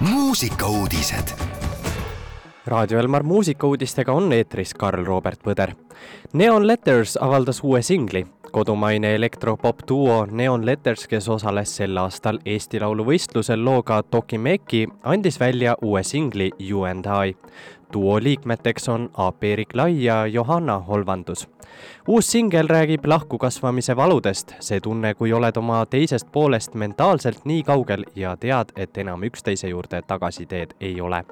muusikauudised. raadio Elmar muusikauudistega on eetris Karl-Robert Põder. Neon Letters avaldas uue singli. kodumaine elektropop duo Neon Letters, kes osales sel aastal Eesti Laulu võistlusel looga Tokimeki, andis välja uue singli You and I duo liikmeteks on Aaperik Lai ja Johanna Holvandus. uus singel räägib lahkukasvamise valudest, see tunne, kui oled oma teisest poolest mentaalselt nii kaugel ja tead, et enam üksteise juurde tagasiteed ei ole.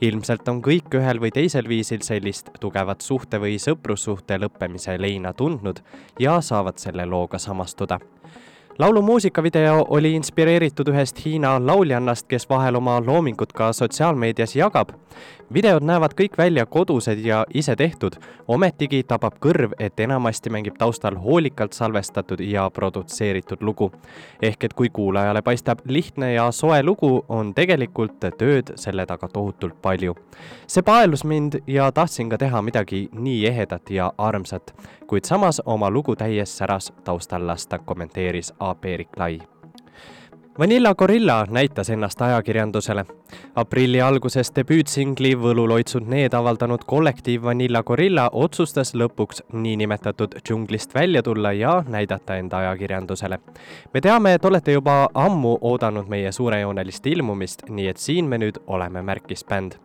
ilmselt on kõik ühel või teisel viisil sellist tugevat suhte või sõprussuhte lõppemise leina tundnud ja saavad selle looga samastuda laulu muusikavideo oli inspireeritud ühest Hiina lauljannast, kes vahel oma loomingut ka sotsiaalmeedias jagab. videod näevad kõik välja kodused ja isetehtud, ometigi tabab kõrv, et enamasti mängib taustal hoolikalt salvestatud ja produtseeritud lugu. ehk et kui kuulajale paistab lihtne ja soe lugu, on tegelikult tööd selle taga tohutult palju. see paelus mind ja tahtsin ka teha midagi nii ehedat ja armsat, kuid samas oma lugu täies säras taustal lasta, kommenteeris A. Peerik Lai. Vanilla Gorilla näitas ennast ajakirjandusele. aprilli alguses debüütsingli Võluloitsud need avaldanud kollektiiv Vanilla Gorilla otsustas lõpuks niinimetatud džunglist välja tulla ja näidata enda ajakirjandusele. me teame, et olete juba ammu oodanud meie suurejoonelist ilmumist, nii et siin me nüüd oleme, märkis bänd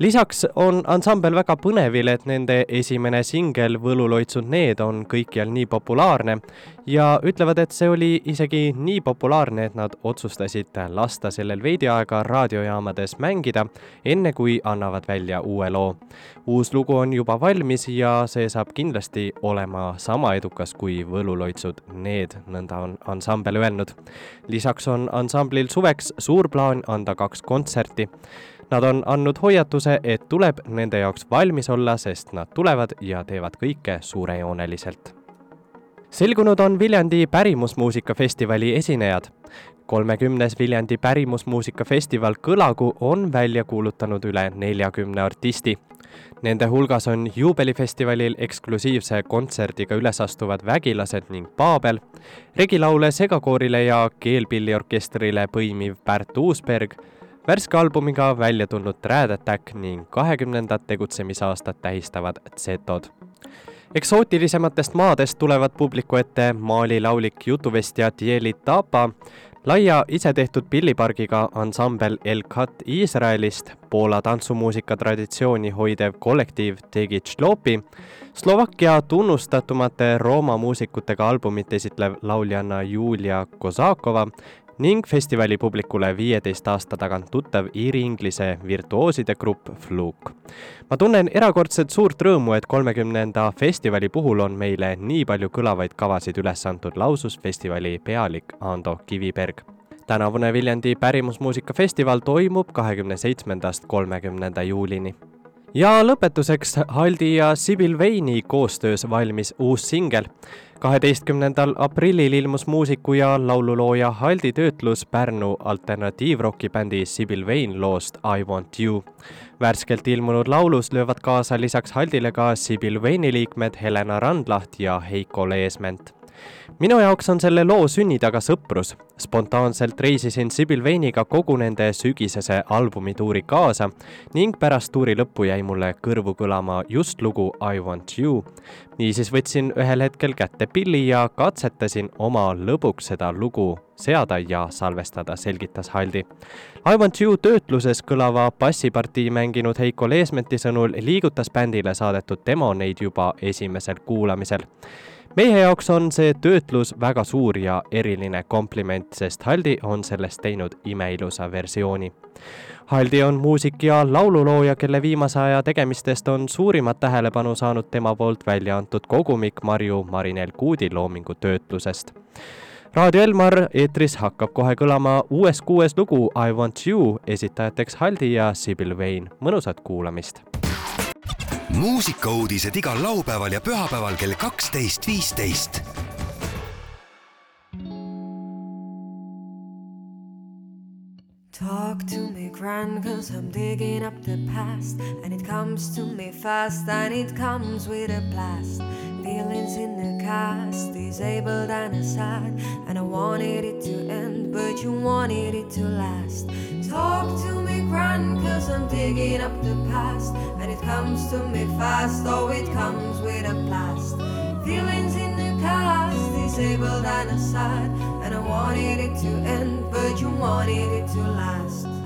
lisaks on ansambel väga põnevil, et nende esimene singel Võluloitsud need on kõikjal nii populaarne ja ütlevad, et see oli isegi nii populaarne, et nad otsustasid lasta sellel veidi aega raadiojaamades mängida, enne kui annavad välja uue loo. uus lugu on juba valmis ja see saab kindlasti olema sama edukas kui Võluloitsud need, nõnda on ansambel öelnud. lisaks on ansamblil suveks suur plaan anda kaks kontserti Nad on andnud hoiatuse, et tuleb nende jaoks valmis olla, sest nad tulevad ja teevad kõike suurejooneliselt. selgunud on Viljandi pärimusmuusikafestivali esinejad. kolmekümnes Viljandi pärimusmuusikafestival Kõlagu on välja kuulutanud üle neljakümne artisti. Nende hulgas on juubelifestivalil eksklusiivse kontserdiga üles astuvad Vägilased ning Paabel, regilaule segakoorile ja keelpilliorkestrile põimiv Pärt Uusberg värske albumiga välja tulnud Trad Attack ning kahekümnendat tegutsemisaastat tähistavad Zetod. eksootilisematest maadest tulevad publiku ette Mali laulik jutuvestja Tieli Tapa, laia isetehtud pillipargiga ansambel El Kat Iisraelist, Poola tantsumuusika traditsiooni hoidev kollektiiv Tegich Lopi, Slovakkia tunnustatumate Rooma muusikutega albumit esitlev lauljanna Julia Kozakova ning festivali publikule viieteist aasta tagant tuttav iiri-inglise virtuooside grupp Fluke. ma tunnen erakordselt suurt rõõmu, et kolmekümnenda festivali puhul on meile nii palju kõlavaid kavasid üles antud, lausus festivali pealik Ando Kiviberg tänavune Viljandi pärimusmuusikafestival toimub kahekümne seitsmendast kolmekümnenda juulini ja lõpetuseks Haldi ja Sibyl Veini koostöös valmis uus singel. Kaheteistkümnendal aprillil ilmus muusiku ja laululooja Haldi töötlus Pärnu alternatiivroki bändi Sibyl Vein loost I want you. värskelt ilmunud laulus löövad kaasa lisaks Haldile ka Sibyl Veini liikmed Helena Randlaht ja Heiko Leesment minu jaoks on selle loo sünni taga sõprus. spontaanselt reisisin Sibyl Veiniga kogu nende sügisese albumituuri kaasa ning pärast tuuri lõppu jäi mulle kõrvu kõlama just lugu I want you. niisiis võtsin ühel hetkel kätte pilli ja katsetasin oma lõbuks seda lugu seada ja salvestada, selgitas Haldi. I want you töötluses kõlava bassipartii mänginud Heiko Leesmeti sõnul liigutas bändile saadetud demo neid juba esimesel kuulamisel meie jaoks on see töötlus väga suur ja eriline kompliment, sest Haldi on sellest teinud imeilusa versiooni. Haldi on muusik ja laululooja, kelle viimase aja tegemistest on suurimat tähelepanu saanud tema poolt välja antud kogumik Marju Marinel Kuudi loomingu töötlusest. raadio Elmar eetris hakkab kohe kõlama uues kuues lugu I want you, esitajateks Haldi ja Sibyl Vein, mõnusat kuulamist muusikauudised igal laupäeval ja pühapäeval kell kaksteist, viisteist. Talk to me grand cause I'm digging up the past And it comes to me fast and it comes with a blast Feelings in the cast, disabled and aside. And I wanted it to end, but you wanted it to last. Talk to me, grand, cause I'm digging up the past. And it comes to me fast, oh, it comes with a blast. Feelings in the cast, disabled and aside. And I wanted it to end, but you wanted it to last.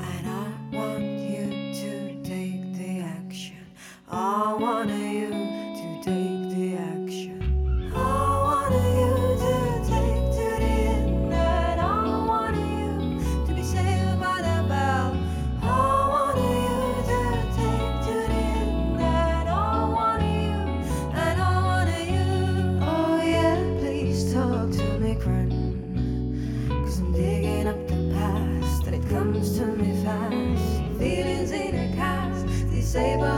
to me fast. Feelings in a cast, disabled.